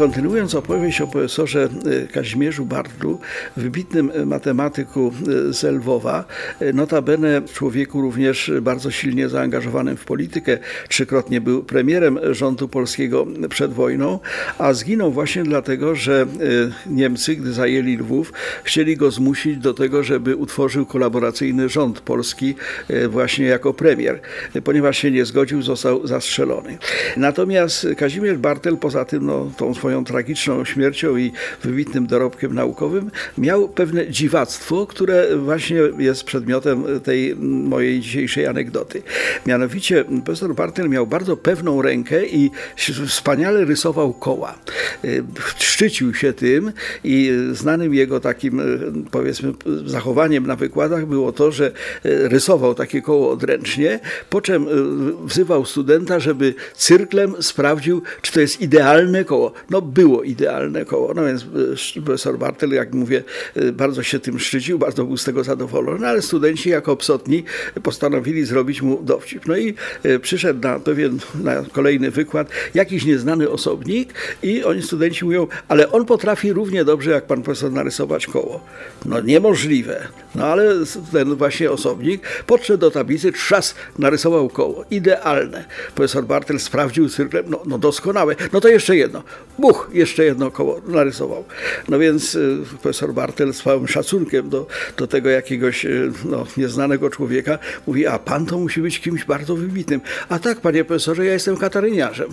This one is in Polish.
Kontynuując opowieść o profesorze y, Kazimierzu Bartlu, wybitnym y, matematyku y, z Lwowa, notabene człowieku również bardzo silnie zaangażowanym w politykę, trzykrotnie był premierem rządu polskiego przed wojną, a zginął właśnie dlatego, że Niemcy, gdy zajęli Lwów, chcieli go zmusić do tego, żeby utworzył kolaboracyjny rząd polski właśnie jako premier. Ponieważ się nie zgodził, został zastrzelony. Natomiast Kazimierz Bartel, poza tym no, tą swoją tragiczną śmiercią i wybitnym dorobkiem naukowym, miał pewne dziwactwo, które właśnie jest przedmiotem tej mojej dzisiejszej anegdoty. Mianowicie profesor Bartel miał bardzo pewną rękę i wspaniale rysował koła. Y, Szczycił się tym i znanym jego takim, y, powiedzmy, zachowaniem na wykładach było to, że y, rysował takie koło odręcznie, po czym wzywał studenta, żeby cyrklem sprawdził, czy to jest idealne koło. No było idealne koło. No więc y, profesor Bartel, jak mówię, y, bardzo się tym szczycił, bardzo był z tego zadowolony, no, ale studenci jako psotni postanowili zrobić mu dowcip. No i y, przyszedł na pewien, na kolejny wykład jakiś nieznany osobnik i oni studenci mówią, ale on potrafi równie dobrze jak pan profesor narysować koło. No niemożliwe. No ale ten właśnie osobnik podszedł do tablicy, trzas narysował koło. Idealne. Profesor Bartel sprawdził cyrklem, no, no doskonałe. No to jeszcze jedno. Buch, jeszcze jedno koło narysował. No więc y, profesor Bartel z całym szacunkiem do, do tego jakiegoś y, no, nieznanego człowieka mówi, a pan to musi być kimś bardzo wybitnym. A tak, panie profesorze, ja jestem kataryniarzem.